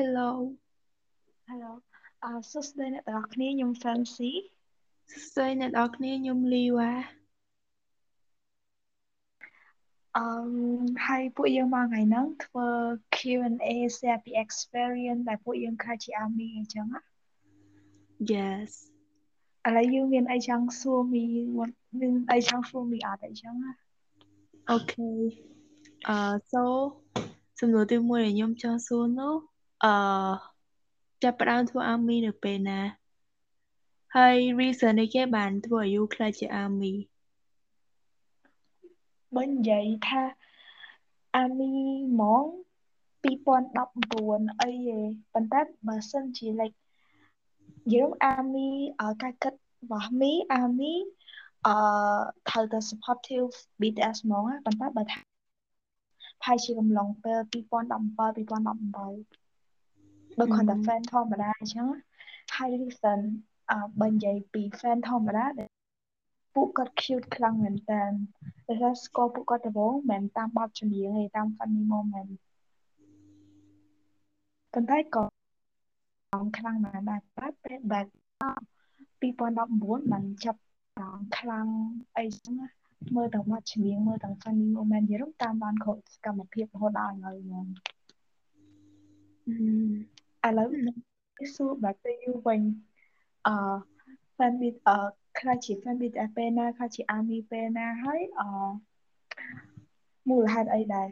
Hello Hello អឺសួស្តីអ្នកទាំងអស់គ្នាខ្ញុំ Fancy សួស្តីអ្នកនរគ្នាខ្ញុំលីវ៉ាអឺហើយពួកយើងមកថ្ងៃហ្នឹងធ្វើ Q&A share ពី experience ដែលពួកយើងខ្លះជា army អញ្ចឹងណា Yes ឥឡូវយើងមានអីចង់សួរមីមានអីចង់សួរមីអត់អីចឹងណាអូខេអឺ so សំណួរទី1ដែលខ្ញុំចង់សួរនោះ អឺចាប់ផ្ដើមធ្វើ army នៅពេលណាហើយ reason នេះគេបានធ្វើឲ្យ you ខ្លាចជា army បើនិយាយថា army ហ្មង2019អីទេប៉ុន្តែបើសិនជា like និយាយ army ការគិតរបស់មី army អឺត្រូវតែ supportive BTS ហ្មងប៉ុន្តែបើថាផាយជាកំឡុងពេល2017 2018 បើគាត់តែ fan ធម្មតាអញ្ចឹងហើយ reason អឺបើនិយាយពី fan ធម្មតាពួកគាត់ cute ខ្លាំងមែនតើតែថាស្គាល់ពួកគាត់ដំបូងមិនតាមបទចម្រៀងទេតាម funny moment ប៉ុន្តែក៏ខ្លាំងណាស់ដែរតែពេល back 2019បានចាប់ខ្លាំងអីចឹងមើលទាំងបទចម្រៀងមើលទាំង funny moment យល់តាមបានគ្រប់សកម្មភាពរហូតដល់ឥឡូវហ្នឹង ឥឡូវសួរ back to you វិញអឺ fan beat អឺខ្លះជា fan beat ពេលណាខ្លះជា army ពេលណាហើយអឺមូលហេតុអីដែរ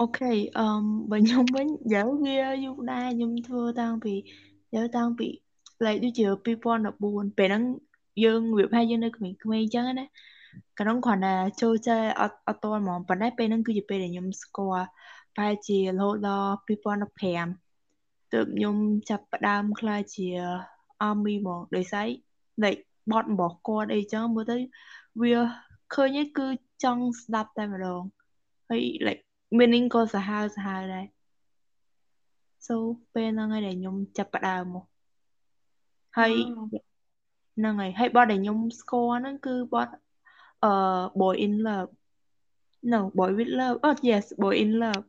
អូខេអឺបើខ្ញុំវិញយើវាយូរដែរខ្ញុំធ្វើតាំងពីយើតាំងពី like ដូចជា2014ពេលហ្នឹងយើងវាថាយើងនៅក្មេងៗអញ្ចឹងណាក្នុងគ្រាន់តែចូលចេះអត់អត់តហ្មងប៉ុន្តែពេលហ្នឹងគឺជាពេលដែលខ្ញុំស្គាល់ប្រហែលជារហូតដល់2015 ទើបខ្ញុំចាប់ផ្ដើមខ្លាចជា army ហ្មងដោយសារលេខបត់របស់គាត់អីចឹងមើលទៅវាឃើញគឺចង់ស្ដាប់តែម្ដងហើយ like meaning ក៏សាហាវសាហាវដែរ so ពេលហ្នឹងហើយដែលខ្ញុំចាប់ផ្ដើមមកហើយហ្នឹងហើយហើយបទដែលខ្ញុំស្គាល់ហ្នឹងគឺបទអឺ Boy in Love no Boy with Love oh yes Boy in Love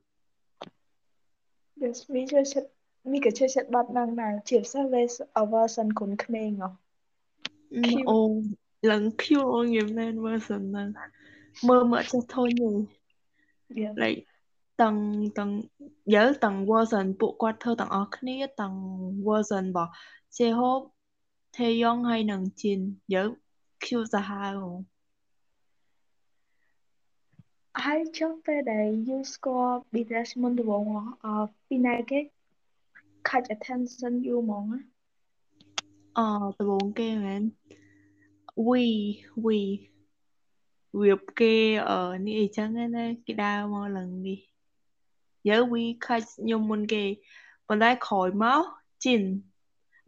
yes មីចូលចិត្ត មីក៏ចូលចិត្តបទហ្នឹងដែរជាពិសេស version គុនក្មេងហ៎អូឡើង cute ងយមែន version ហ្នឹងមើលមកចេះធុញទេ like ទាំងទាំងយើទាំង version ពួកគាត់ធ្វើទាំងអស់គ្នាទាំង version របស់ J-Hope ថេយ៉ងហើយនឹងជីនយើ cute សាហាវហើយចុះពេលដែល you score BTS មុនដំបូងអឺពីណាគេ catch attention you ហ្មងអឺដំបូងគេមែន we we វាគេអឺនេះអីចឹងណាគេដើរមកឡើងនេះយើ we catch ខ្ញុំមុនគេប៉ុន្តែក្រោយមកជីន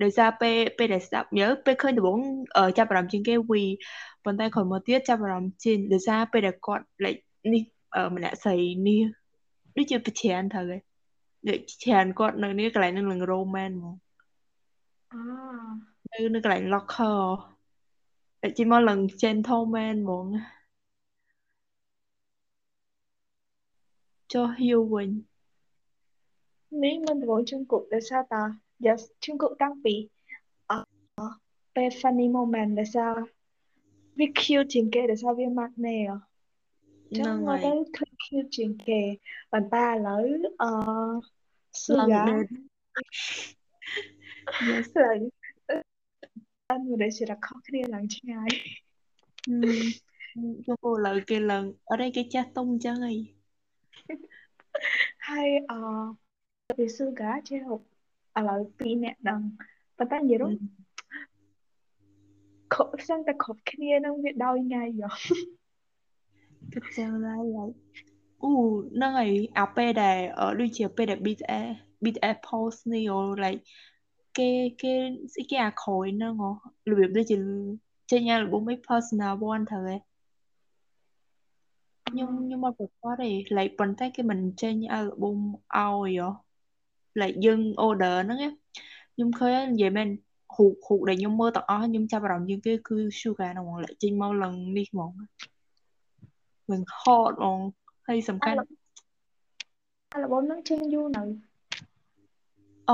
ដោយសារពេលពេលដែលស្ដាប់យើពេលឃើញដំបូងចាប់អារម្មណ៍ជាងគេវីប៉ុន្តែក្រោយមកទៀតចាប់អារម្មណ៍ជាងដោយសារពេលដែលគាត់ like នេះម្នាក់ស្រីនេះដូចជាប្រច្រើនត្រូវហើយ ដូចច្រើនគាត់នៅនេះកន្លែងនឹងនឹង romance ហ្មងអឺនៅនៅកន្លែង locker តែជិះមកឡើង gentleman ហ្មងចុះយូរវិញនេះមិនដំបូងជង្គក់ដោយសារតា yes ជង្គក់តាំងពីអពេល funny moment ដោយសារវា cute ជាងគេដោយសារវា magnet ចឹងមកទៅឃើញ cute ជាងគេប៉ុន្តែឥឡូវអឺស៊ូហ្គា yes ឡើងអត់មានសិរខុសគ្នាឡើងឆ្ងាយចូលឥឡូវគេឡើងអត់ឯងគេចាស់ទុំអញ្ចឹងហីហើយអឺពីស៊ូហ្គាចេះឥឡូវពីរអ្នកដឹងប៉ុន្តែនិយាយរួមខុសផ្សេងតែគ្រប់គ្នានឹងវាដោ យថ្ងៃយោគិតចឹងដែរឡៃអូហ្នឹងហើយអាពេលដែលដូចជាពេលដែល beat air beat air post នេះ like គេគេស្អីគេអាក្រោយហ្នឹងហ៎របៀបដូចជាចេញអាល់ប៊ុមឯ personal one ត្រូវឯងខ្ញុំខ្ញុំមកប្រកាសទេ like ប៉ុន្តែគេមិនចេញអាល់ប៊ុមឲ្យហ៎ like យើង order ហ្នឹងខ្ញុំឃើញនិយាយមែនរូបរូបដែលខ្ញុំមើលទាំងអស់ខ្ញុំចាប់អារម្មណ៍ជាងគេគឺ Sugar ហ្នឹងហ្មង like ចេញមកឡើងនេះហ្មងឡើងហត់ហ្មង ហើយសំខាន់អាល់ប៊ុមហ្នឹងចេញយូរនៅ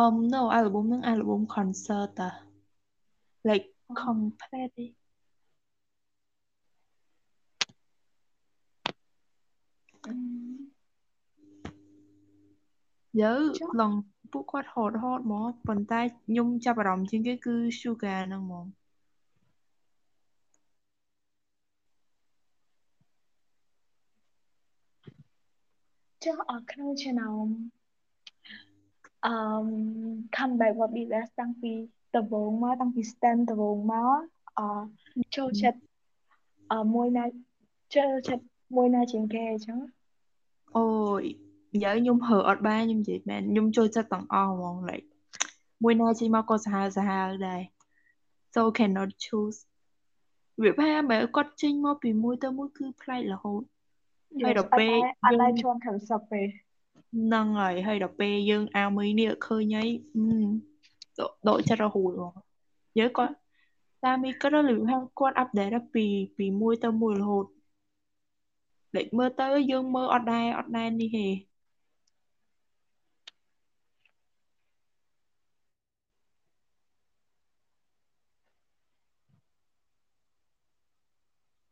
um no album ហ្នឹង album concert តា like complete យើឡងពួកគាត់ហត់ហត់ហ្មងប៉ុន្តែខ្ញុំចាប់អារម្មណ៍ជាងគេគឺ Sugar ហ្នឹងហ្មង ចុះ ở ក្នុងឆ្នាំអឺ comeback របស់ BTS តាំងពីដំបូងមកតាំងពី stand ដំបូងមកអឺចូលចិត្តអឺមួយណាចូលចិត្តមួយណាជាងគេអញ្ចឹងអូយនិយាយខ្ញុំហើអត់បានខ្ញុំនិយាយមែនខ្ញុំចូលចិត្តទាំងអស់ហ្មង like មួយណាចេញមកក៏សាហាវសាហាវដែរ so cannot choose វាថាបើគាត់ចេញមកពីមួយទៅមួយគឺប្លែករហូត ហើយដល់ពេលអត់ដែរជន់ខាងសឹកទេហ្នឹងហើយហើយដល់ពេលយើងអាមីនេះឃើញហើយដកចិត្តរហូតហ្មងយើងគាត់តាមមីគាត់លើថាគាត់អាប់ដេតពីពីមួយទៅមួយរហូតលេចមើលទៅយើងមើលអត់ដែរអត់ដែរនេះទេ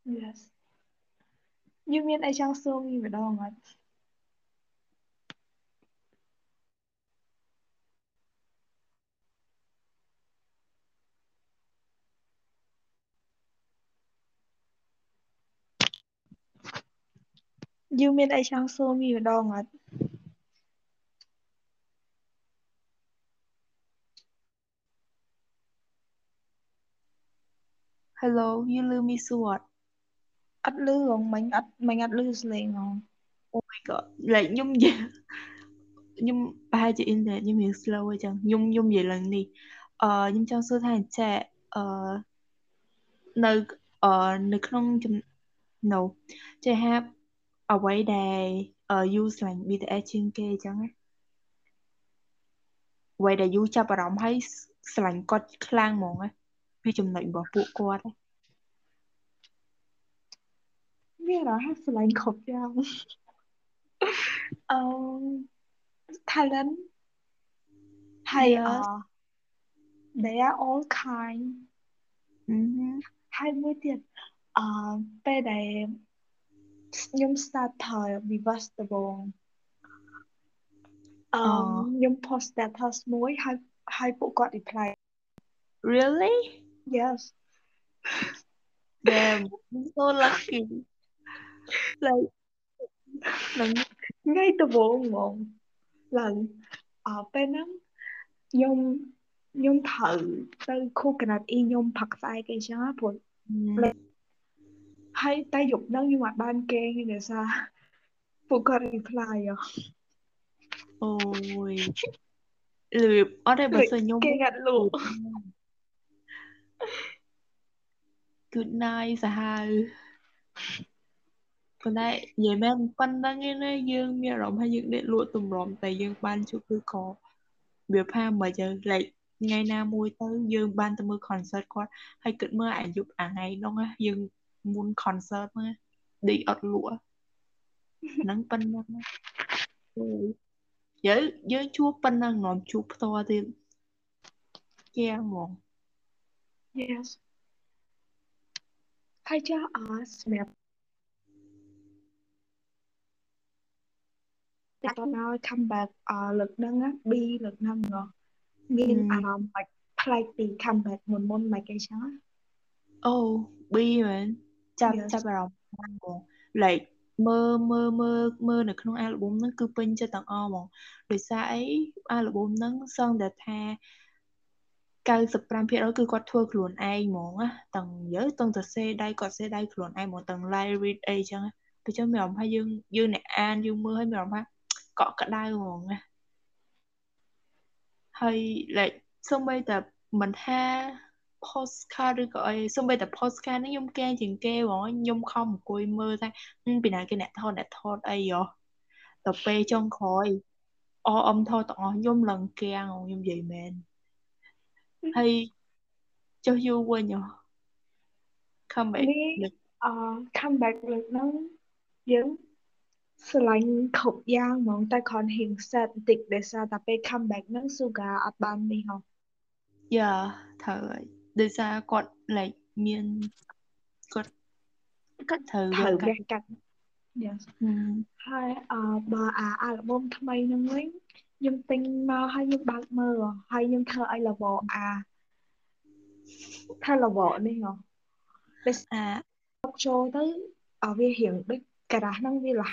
Yes យើ ងមានអីចង់សួរមីម្ដងអត់ You mean ai chang so mi ở đâu ngật Hello you លឺមីសួត អត់លឺហងមិញអត់មិញអត់លឺស្លេងហង Oh my god លេចខ្ញុំនិយាយខ្ញុំប្រហែលជា internet ខ្ញុំមាន slow អញ្ចឹងខ្ញុំខ្ញុំនិយាយឡើងនេះអឺខ្ញុំចង់សួរថាអញ្ចេះអឺនៅអឺនៅក្នុង no ចេះហាអ្វីដែលយូស្រឡាញ់ BTS ជាងគេអញ្ចឹងណាអ្វីដែលយូចាប់អារម្មណ៍ហើយស្រឡាញ់គាត់ខ្លាំងហ្មងណាពីចំណុចរបស់ពួកគាត់មានអារម្មណ៍ ស្រឡាញ់គ្រប់យ៉ាងអឺ talent ហើយអ they are all kind ហើយមួយទៀតអឺពេលដែលខ្ញុំ start ថយ reverse ដំបូងអឺខ្ញុំ post status មួយហើយហើយពួកគាត់ reply Really Yes Damn I'm so lucky like ថ្ងៃដំបូងហ្មងឡើងអឺពេលហ្នឹងខ្ញុំខ្ញុំត្រូវទៅខូកណាត់អ៊ីខ្ញុំផឹកស្អែកអីចឹងព្រោះហើយតែយប់ហ្នឹងខ្ញុំអត់បានគេងទេសារពួកគាត់ reply អូយលឺអត់ទេបើសិនខ្ញុំគេកាត់លូ Good night សាហាវ ប៉ុន្តែនិយាយមែនប៉ុណ្្នឹងឯណាយើងមានអារម្មណ៍ថាយើងដេកលក់ទម្រាំតែយើងបានជួបគឺក៏វាផាមិនទៅ like ថ្ងៃណាមួយទៅយើងបានទៅមើល concert គាត់ហើយគិតមើលអាយុអាថ្ងៃនោះយើងមុន concert មកដេកអត់លក់ហ្នឹងប៉ុណ្ណឹងយើយើងជួបប៉ុណ្ណឹងនាំជួបផ្ទាល់ទៀតជាងហ្មង Yes ហើយចាអសម្រាប់ តែតដល់ comeback អលើកហ្នឹង B លើកហ្នឹងមានអារម្មណ៍មិនប្លែកពី comeback មុនមុនមិនគេចឹងអូ B មែនចាប់ចាប់អារម្មណ៍ហ្នឹងហ្មង like មើលមើលមើលមើលនៅក្នុង album ហ្នឹងគឺពេញចិត្តទាំងអស់ហ្មងដោយសារអី album ហ្នឹងសង្ឃតែថា95%គឺគាត់ធ្វើខ្លួនឯងហ្មងណាទាំងយើទាំងទៅសេដៃគាត់សេដៃខ្លួនឯងហ្មងទាំង live read អីចឹងពេលចឹងមានអារម្មណ៍ថាយើងយើងអ្នកអានយើងមើលហើយមានអារម្មណ៍ថា កក់ក្ដៅហ្មងណាហើយ like សូម្បីតែមិនថា postcard ឬក៏អីសូម្បីតែ postcard នេះខ្ញុំកែជាងគេហ្មងខ្ញុំខំអង្គុយមើលថាពីណាគេអ្នកថតអ្នកថតអីហ៎ដល់ពេលចុងក្រោយអអមថតទាំងអស់ខ្ញុំឡើងកៀងខ្ញុំនិយាយមែនហើយចុះយូរវិញហ៎ comeback អឺ comeback លើកហ្នឹងយើង ស្រឡាញ់គ្រប់យ៉ាងហ្មងតែគ្រាន់រៀង sad បន្តិចដោយសារតែពេល comeback ហ្នឹង Suga អត់បាននេះហ៎យ៉ាត្រូវហើយដោយសារគាត់ like មានគាត់គាត់ត្រូវត្រូវកាវះត់កាត់ yes ហឹមហើយអឺបើអាអាល់ប៊ុមថ្មីហ្នឹងវិញខ្ញុំទិញមកហើយខ្ញុំបើកមើលហើយខ្ញុំធ្វើឲ្យលវអាធ្វើលវនេះហ៎ពេលអាសុកចូលទៅអវារៀងដូចការ៉ាស់ហ្នឹងវាលះ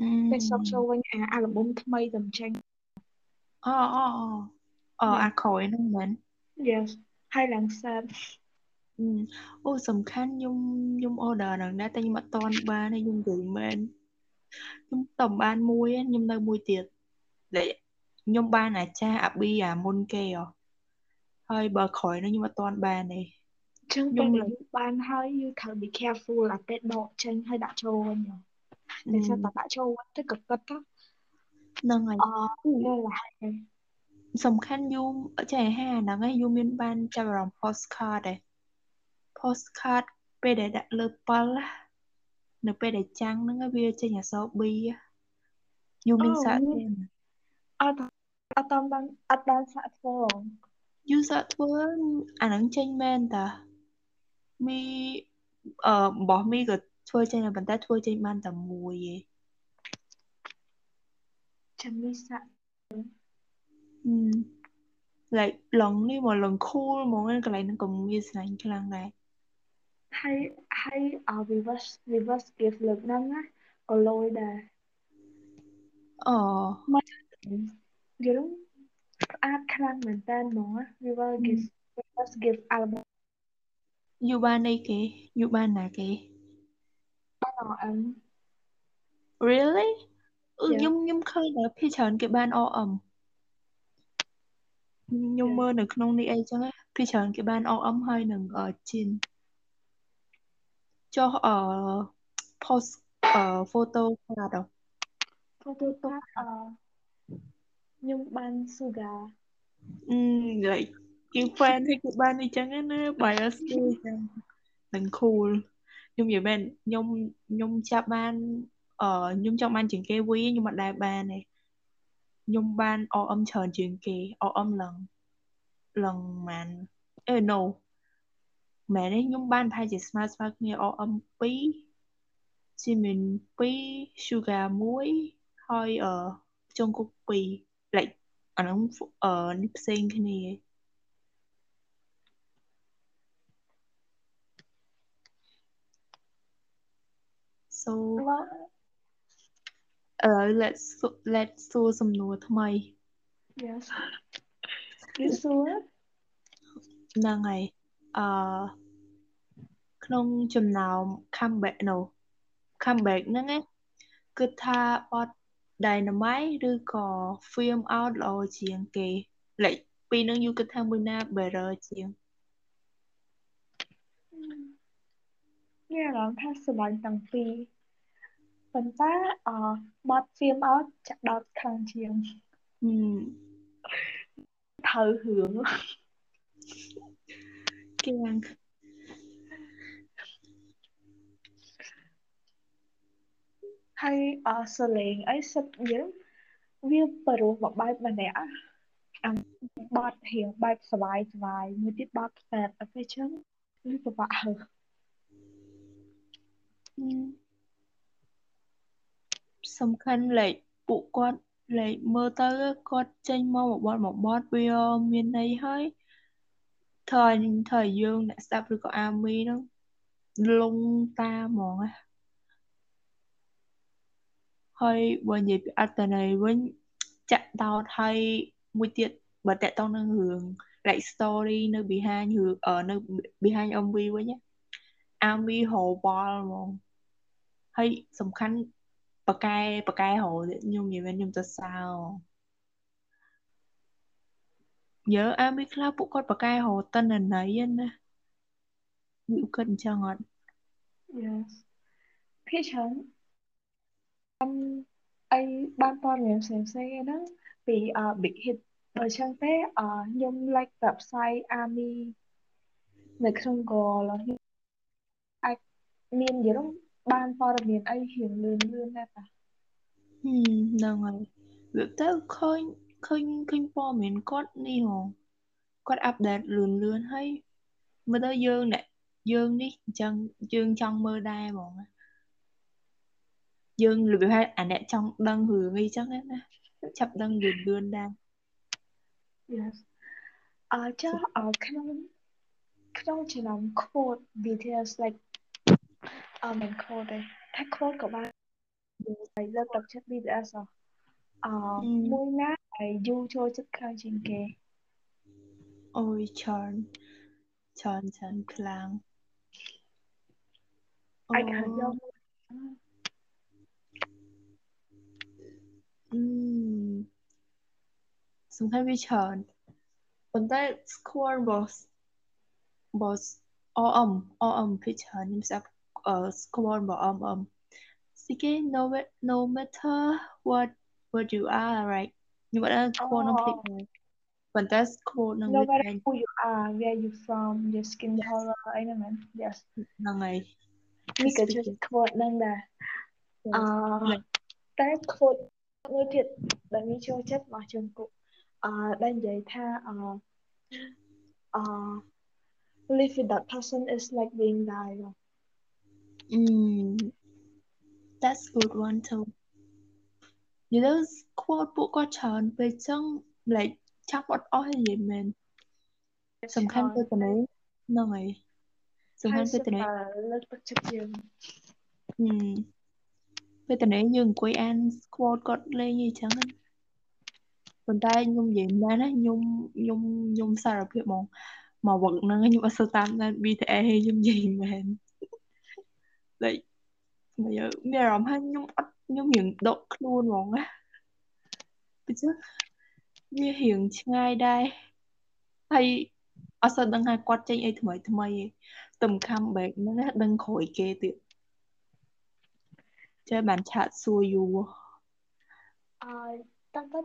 អឺពេលសុកចូលវិញអាអាល់ប៊ុមថ្មីតែចេញអូអូអូអូអាក្រោយហ្នឹងមែន yes ហើយឡើង sad អឺអូសំខាន់ខ្ញុំខ្ញុំ order ហ្នឹងដែរតែខ្ញុំអត់ទាន់បានទេខ្ញុំនិយាយមែនខ្ញុំតែបានមួយឯងខ្ញុំនៅមួយទៀតលេខ្ញុំបានអាចារ្យអាប៊ីអាមុនគេហ៎ហើយបើក្រោយហ្នឹងខ្ញុំអត់ទាន់បានទេចឹងខ្ញុំពេលលើដែលយើងបានហើយយើងត្រូវ be careful អាពេលដកចេញហើយដាក់ចូលវិញហ៎ អឺតែថាតដាក់ចូលវិញទៅក៏គិតទៅហ្នឹងហើយអអឺលើលះហើយសំខាន់យូចេះហាហ្នឹងឯងយូមានបានចាប់អារម្មណ៍ postcard ដែរ postcard ពេលដែលដាក់លើពិលណានៅពេលដែលចាំងហ្នឹងឯងវាចេញអក្សរ B យូអូមានសាកមានទេអត់អត់តាមបានអត់បានសាក់ធ្វើហ៎យូសាកធ្វើអាហ្នឹងចេញមែនតាមីអឺរបស់មីក៏ ធ្វើចេញដែរប៉ុន្តែធ្វើចេញបានតែមួយឯងចាំមានសាក់អឺ like ឡងនេះមកឡង cool ហ្មងកន្លែងហ្នឹងក៏មានស្នាញ់ខ្លាំងដែរហើយហើយអ reverse reverse gift លើកហ្នឹងណាក៏លយដែរអូមកយល់ស្អាតខ្លាំងមែនតើហ្មងណា reverse gift reverse gift album យូបានអីគេយូបានណាគេ RM really អឺ Yeah. ខ្ញុំខ្ញុំឃើញតែភាគច្រើនគេបាន RM ខ្ញុំ Yeah. មើលនៅក្នុងនេះអីចឹងណាភាគច្រើនគេបាន RM ហើយនឹងអឺ Chin ចុះអឺ post អឺ photo card ហ៎ photo card អខ្ញុំបាន Suga អឺ like គេ fan ឲ្យគេបានអីចឹងណា bias គេអញ្ចឹងនឹង cool ខ្ញុំនិយាយមែនខ្ញុំខ្ញុំចាប់បានអឺខ្ញុំចង់បានជាងគេវីខ្ញុំអត់ដែលបានទេខ្ញុំបាន RM ច្រើនជាងគេ RM ឡើងឡើងម៉ានអេ no មែនទេខ្ញុំបានប្រហែលជាស្មើស្មើគ្នា RM 2 Jimin 2 Sugar 1ហើយអឺចុងគុក2 like អាហ្នឹងអឺនេះផ្សេងគ្នា so មកឥឡូវ let's let's សួរសំណួរថ្មី yes យូសួរហ្នឹងហើយអឺក្នុងចំណោម comeback no comeback ហ្នឹងណាគិតថាបទ Dynamite ឬក៏ Film Out ល្អជាងគេ like ពីរហ្នឹងយូគិតថាមួយណា better ជាង មានអារម្មណ៍ថាស្រឡាញ់ទាំងពីរប៉ុន្តែអបត់ film out ចាក់ដោតខ្លាំងជាង ហឹម ត្រូវរឿង គេយ៉ាង ហើយអសលេងអីសិតយើងវាបរោះមួយបែបម្នាក់อะអាបត់រៀងបែបសบายសบายមួយទៀតបត់ផ្សេងអត់ទេចឹងវាពិបាកហើ ហឹម សំខាន់ like ពួកគាត់ like មើលទៅគាត់ចេញមកមួយបទមួយបទវាមានន័យហើយធ្វើឲ្យធ្វើឲ្យយើងអ្នកស្ដាប់ឬក៏អាមីហ្នឹងលងតាមហ្មងណាហើយបើនិយាយពីអត្ថន័យវិញចាក់ដោតហើយមួយទៀតបើតាក់ទងនឹងរឿង like story នៅ behind រឿងអឺនៅ behind MV វិញណាអាមីរហវល់ហ្មង ហើយសំខាន់បកែបកែរហទៀតខ្ញុំនិយាយមែនខ្ញុំទៅសើហ្មងយើអាមីខ្លះពួកគាត់បកែរហតនន័យហ្នឹងណាយូគិតអញ្ចឹងអត់ yes ភាគច្រើនអីបានព័ត៌មានផ្សេងផ្សេងហ្នឹងពីអ big hit បើចឹងទេអខ្ញុំ like website army នៅក្នុង Google ហើយខ្ញុំអាចមានយល់ បានព័ត៌មានអីរៀងលឿនលឿនដែរតាហ្នឹងហើយវាទៅឃើញឃើញឃើញព័ត៌មានគាត់នេះហ៎គាត់អាប់ដេតលឿនលឿនហើយមើលទៅយើងអ្នកយើងនេះអញ្ចឹងយើងចង់មើលដែរហ្មងយើងរបៀបថាអាអ្នកចង់ដឹងរឿងអីចឹងណាចាប់ដឹងលឿនលឿនដែរ Yes អឺចាអឺក្នុងក្នុងចំណោម quote BTS like អឺមិន quote ទេថា quote ក៏បានហើយលើកទឹកចិត្ត BTS អឺមួយណាហើយយូចូលចិត្តខ្លាំងជាងគេអូយច្រើនច្រើនច្រើនខ្លាំងអាចហៅ យកអឺសំខាន់វាច្រើនប៉ុន្តែ score របស់របស់ OM OM ភាគច្រើនខ្ញុំស្ដាប់ score របស់ OM ស្គេ no no matter what what you are right ខ្ញុំអត់ដឹង score នឹងភ្លេចហើយប៉ុន្តែ score នឹង no matter who you are where you from your skin color អីហ្នឹងមែន yes ហ្នឹងហើយនេះក៏ជា quote ហ្នឹងដែរអឺតែ quote មួយទៀតដែលមានចូលចិត្តរបស់ជើងគុកអឺដែលនិយាយថាអឺអឺ live with that person is like being died mm that's good one too និយាយទៅ quote ពួកគាត់ច្រើនពេកចឹង like ចាប់អត់អស់និយាយមែនសំខាន់ទៅទៅនេះហ្នឹងហើយសំខាន់ទៅទៅនេះលើកទឹកចិត្តយើងហឹមពេលតនេះយើងអង្គុយអាន quote គាត់លេងអីចឹងប៉ុន្តែខ្ញុំនិយាយមែនណាខ្ញុំខ្ញុំខ្ញុំសារភាពហ្មងមកវឹកហ្នឹងខ្ញុំអត់សូវតាមដាន BTS ខ្ញុំនិយាយមែន like មកយកមានអារម្មណ៍ថាខ្ញុំអត់ខ្ញុំរៀងដកខ្លួនហ្មងណាពីចឹងវារៀងឆ្ងាយដែរហើយអត់សូវដឹងថាគាត់ចេញអីថ្មីថ្មីឯងទំ comeback ហ្នឹងណាដឹងក្រោយគេទៀតចេះបានឆាតសួរយូរអឺតាំងពី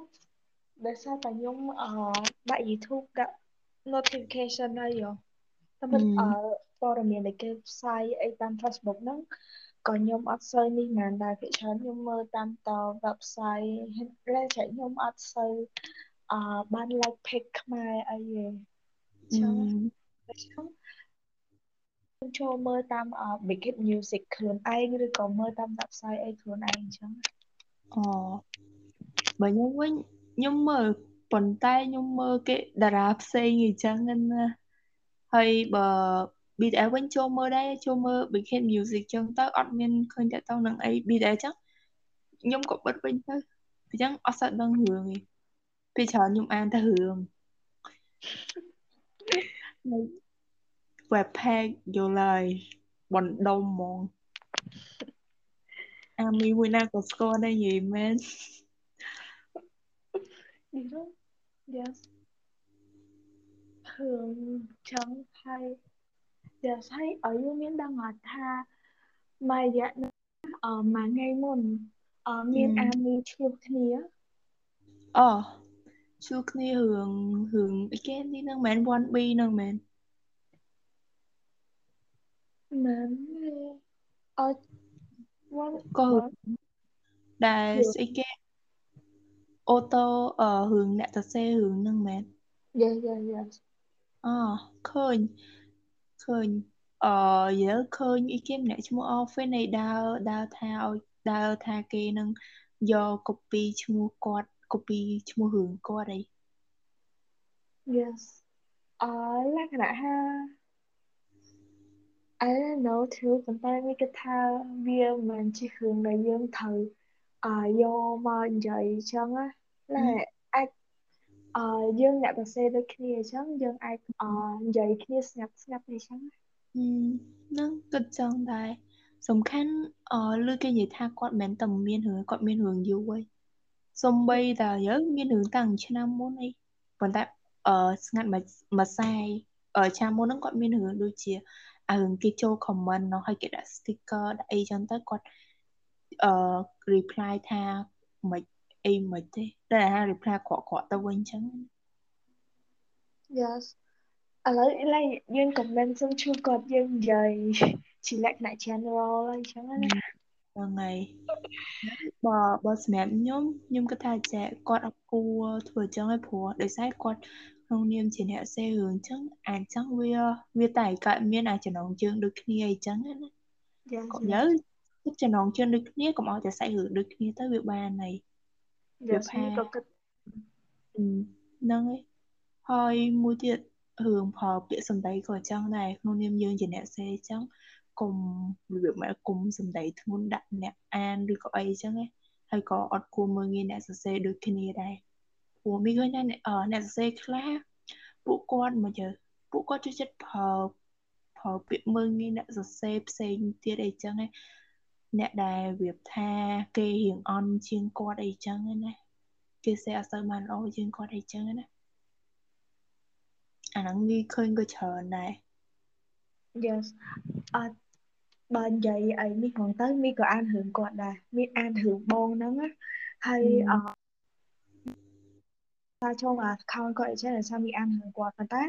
ដោយសារតែខ្ញុំអឺដាក់ YouTube ដាក់ notification ហើយយោ តែមិនអឺព័ត៌មានដែលគេផ្សាយអីតាម Facebook ហ្នឹងក៏ខ្ញុំអត់សូវនេះមែនដែរភាគច្រើនខ្ញុំមើលតាមត website ហើយចែកខ្ញុំអត់សូវអឺបាន like page ខ្មែរអីទេចឹងខ្ញុំចូលមើលតាម Big Hit Music ខ្លួនឯងឬក៏មើលតាម website អីខ្លួនឯងអញ្ចឹងអូបើខ្ញុំវិញខ្ញុំមើលប៉ុន្តែខ្ញុំមើលគេតារាផ្សេងអញ្ចឹងណា ហើយបើ BTS វិញចូលមើលដែរចូលមើល Big Hit Music ចឹងទៅអត់មានឃើញតទៅនឹងអី BTS ចឹងខ្ញុំក៏បិទវិញទៅអញ្ចឹងអត់សូវដឹងរឿងទេពេលច្រើនខ្ញុំអានតែរឿង web page យល់ហើយបណ្ដុំហ្មងអាមីមួយណាក៏ស្គាល់ដែរនិយាយមែន Yes រឿងចឹងហើយ Yes ហើយឲ្យយើងមានដឹងថាមួយរយៈអឺមួយថ្ងៃមុនអឺមានអាមីឆ្លោះគ្នាអូឆ្លោះគ្នារឿងរឿងអីគេនេះនឹងមែន 1B នឹងមែនមែន អត់ក៏ដែលស្អីគេអូតូអឺរឿងអ្នកសរសេររឿងហ្នឹងមែន Yes yes yes អឃើញឃើញអឺយើឃើញអីគេម្នាក់ឈ្មោះ Office នៃដើរដើរថាឲ្យដើរថាគេនឹងយក copy ឈ្មោះគាត់ copy ឈ្មោះរឿងគាត់អី Yes អឺលក្ខណៈថា I don't know too ប៉ុន្តែមានគេថាវាមិនមែនជារឿងដែលយើងត្រូវអឺយកមកនិយាយអញ្ចឹងណាណែ អាចអឺយើងអ្នកសរសេរដូចគ្នាអញ្ចឹងយើងអាចអឺនិយាយគ្នាស្ងាត់ស្ងាត់អីចឹងហ្នឹងគិតចឹងដែរសំខាន់អឺលើគេនិយាយថាគាត់មិនមែនតែមានរឿងគាត់មានរឿងយូរឯងសំបីតាយើងមានរឿងតាំងឆ្នាំមុនអីប៉ុន្តែអឺស្ងាត់មួយមួយខ្សែអឺឆ្នាំមុនហ្នឹងគាត់មានរឿងដូចជាអារឿងគេចូល comment នោះហើយគេដាក់ sticker ដាក់អីចឹងទៅគាត់អឺ reply ថាមិន អីមិនទេតែថា reply ក្រក់ក្រក់ទៅវិញចឹង Yes ឥឡូវឡើយយើង comment សុំជួយគាត់យើងនិយាយជាលក្ខណៈ general អញ្ចឹងណាថ្ងៃបើបើសម្រាប់ខ្ញុំខ្ញុំគិតថាចាគាត់អត់គួរធ្វើអញ្ចឹងឯងព្រោះដោយសារគាត់ក្នុងនាមជាអ្នកសេរឿងអញ្ចឹងអាចចឹងវាវាតែកើតមានអាចចំណងជើងដូចគ្នាអញ្ចឹងណា yes កុំយើចំណងជើងដូចគ្នាកុំឲ្យតែសាច់រឿងដូចគ្នាទៅវាបានហើយ yes វាផានេះក៏គិតហ្នឹងហើយហើយមួយទៀតរឿងផលពាក្យសម្ដីក៏អញ្ចឹងដែរក្នុងនាមយើងជាអ្នកសេអញ្ចឹងកុំរបៀបម៉ែកុំសម្ដីធ្ងន់ដាក់អ្នកអានឬក៏អីអញ្ចឹងណាហើយក៏អត់គួរមើលងាយអ្នកសរសេរដូចគ្នាដែរព្រោះមានឃើញថាអ្នកសរសេរខ្លះពួកគាត់មកយើពួកគាត់ចូលចិត្តប្រើប្រើពាក្យមើលងាយអ្នកសរសេរផ្សេងទៀតអីចឹងណា អ្នកដែលវាថាគេរៀងអន់ជាងគាត់អីចឹងណាគេសេអត់សូវបានល្អជាងគាត់អីចឹងណាអាហ្នឹងងាយឃើញក៏ច្រើនដែរ yes អត់បើនិយាយអីនេះហ្មងទៅមីក៏អានរឿងគាត់ដែរមីអានរឿងបងហ្នឹងហើយអឺតាចូលមក account គាត់អីចឹងដោយសារមីអានរឿងគាត់ប៉ុន្តែ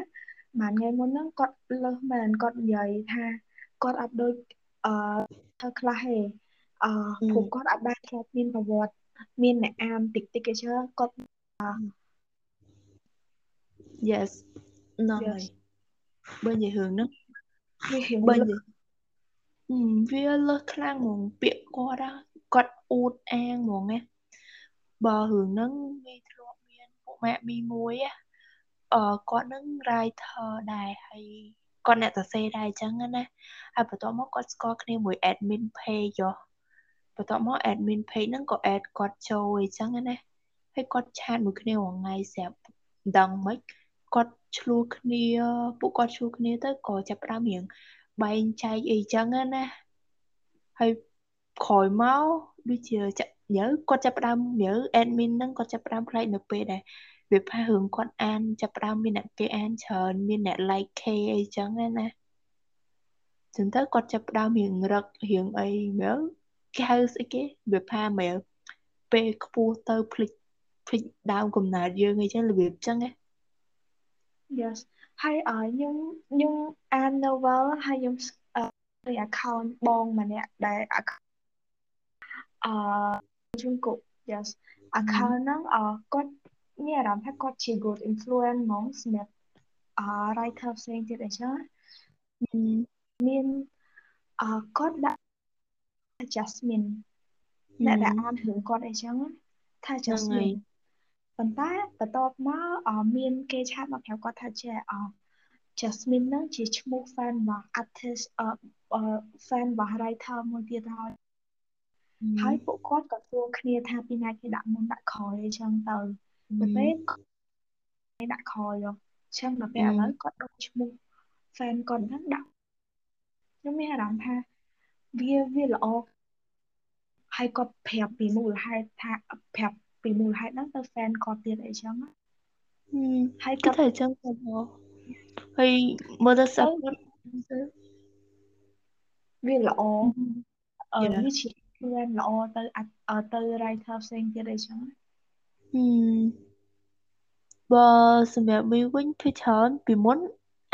មួយថ្ងៃមុនហ្នឹងគាត់លើសមែនគាត់និយាយថាគាត់អត់ដូច អឺធ្វើខ្លះទេអឺព្រោះគាត់អត់បានធ្លាប់មានប្រវត្តិមានអ្នកអានតិចតិចអញ្ចឹងគាត់ yes ហ្នឹងហើយបើនិយាយរឿងហ្នឹងវារៀងបើនិយាយវាលើសខ្លាំងហ្មងពាក្យគាត់គាត់អួតអាងហ្មងណាបើរឿងហ្នឹងមានធ្លាប់មានពួកម៉ាក់មីមួយអឺគាត់នឹង writer ដែរហើយ គាត់អ្នកសរសេរដែរអញ្ចឹងណាហើយបន្ទាប់មកគាត់ស្គាល់គ្នាមួយ admin page បន្ទាប់មក admin page ហ្នឹងក៏ add គាត់ចូលអីចឹងណាហើយគាត់ឆាតមួយគ្នារាល់ថ្ងៃស្រាប់ដឹងមិនគាត់ឆ្លោះគ្នាពួកគាត់ឆ្លោះគ្នាទៅក៏ចាប់ផ្ដើមរៀងបែងចែកអីចឹងណាហើយក្រោយមកដូចជាញើគាត់ចាប់ផ្ដើមញើ admin ហ្នឹងគាត់ចាប់ផ្ដើមផ្លែកនៅពេលដែល វាផារឿងគាត់អានចាប់ផ្ដើមមានអ្នកគេអានច្រើនមានអ្នក like K អីចឹងណាចឹងទៅគាត់ចាប់ផ្ដើមរៀងរឹករៀងអីមើលគេហៅស្អីគេវាផាមែលពេលខ្ពស់ទៅភ្លេចភ្លេចដើមកំណើតយើងអីចឹងរបៀបចឹងណា Yes ហើយអខ្ញុំខ្ញុំអាន novel ហើយខ្ញុំអឺ account បងម្នាក់ដែល account អឺជុំគុក yes account ហ្នឹងអគាត់ មានអារម្មណ៍ថាគាត់ជា good influence ហ្មងសម្រាប់អ writer ផ្សេងទៀតអីចឹងមានអគាត់ដាក់ Jasmine អ្នកដែលអានរឿងគាត់អីចឹងថា Jasmine ប៉ុន្តែបន្ទាប់មកមានគេឆាតមកប្រាប់គាត់ថាជាអ Jasmine នឹងជាឈ្មោះ fan របស់ artist អឺ fan របស់ writer មួយទៀតហើយហើយពួកគាត់ក៏សួរគ្នាថាពីណាគេដាក់មុនដាក់ក្រោយអញ្ចឹងទៅ ទៅពេលគេដាក់ក្រោយអញ្ចឹងដល់ពេលឥឡូវគាត់ដូចឈ្មោះ fan គាត់ហ្នឹងដាក់ខ្ញុំមានអារម្មណ៍ថាវាវាល្អហើយគាត់ប្រាប់ពីមូលហេតុថាប្រាប់ពីមូលហេតុហ្នឹងទៅ fan គាត់ទៀតអីចឹងហើយគាត់ថាអញ្ចឹងគាត់មកហើយមើលទៅ support វាល្អអឺវាជាខ្លួនល្អទៅទៅ writer ផ្សេងទៀតអីចឹង បើសម្រាប់មីវិញគឺច្រើនពីមុន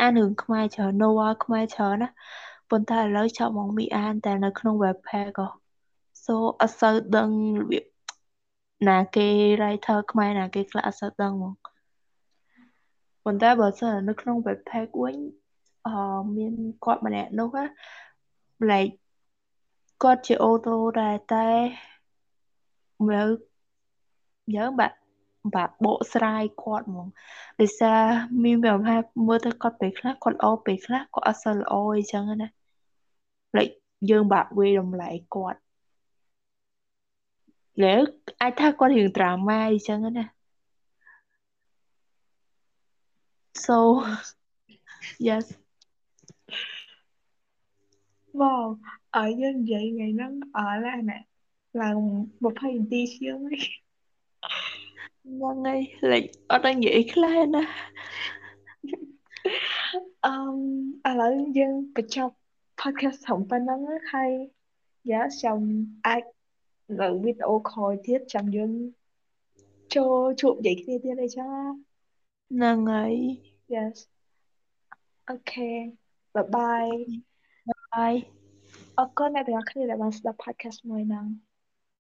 អានរឿងខ្មែរច្រើន Noah ខ្មែរច្រើនណាប៉ុន្តែឥឡូវចាប់មកមីអានតែនៅក្នុង webpage ក៏ so អត់សូវដឹងរបៀបណាគេ writer ខ្មែរណាគេខ្លះអត់សូវដឹងហ្មងប៉ុន្តែបើសិននៅក្នុង webpage វិញអឺមានគាត់ម្នាក់នោះណា like គាត់ជាអូតូដែរតែមើល យើងបាក់បាក់បកស្រាយគាត់ហ្មងដោយសារមានវាថាមើលទៅគាត់ពេលខ្លះគាត់ល្អពេលខ្លះគាត់អត់សូវល្អអីចឹងណា like យើងបាក់វាតម្លៃគាត់លើអាចថាគាត់រៀងត្រាម៉ាអីចឹងណា so yes វ៉ាវអើយើងនិយាយថ្ងៃហ្នឹងអើឡាណែឡើង20នាទីជាងហើយ ហ្នឹងហើយលេចអត់ដឹងនិយាយខ្លះណាអឺឥឡូវយើងបញ្ចប់ podcast ត្រឹមប៉ុណ្្នឹងហើយយ៉ាចាំអាចនៅវីដេអូក្រោយទៀតចាំយើងចូលជួបនិយាយគ្នាទៀតអីចឹងហ្នឹងហើយ yes okay bye bye bye អរគុណអ្នកទាំងអស់គ្នាដែលបានស្ដាប់ podcast មួយហ្នឹង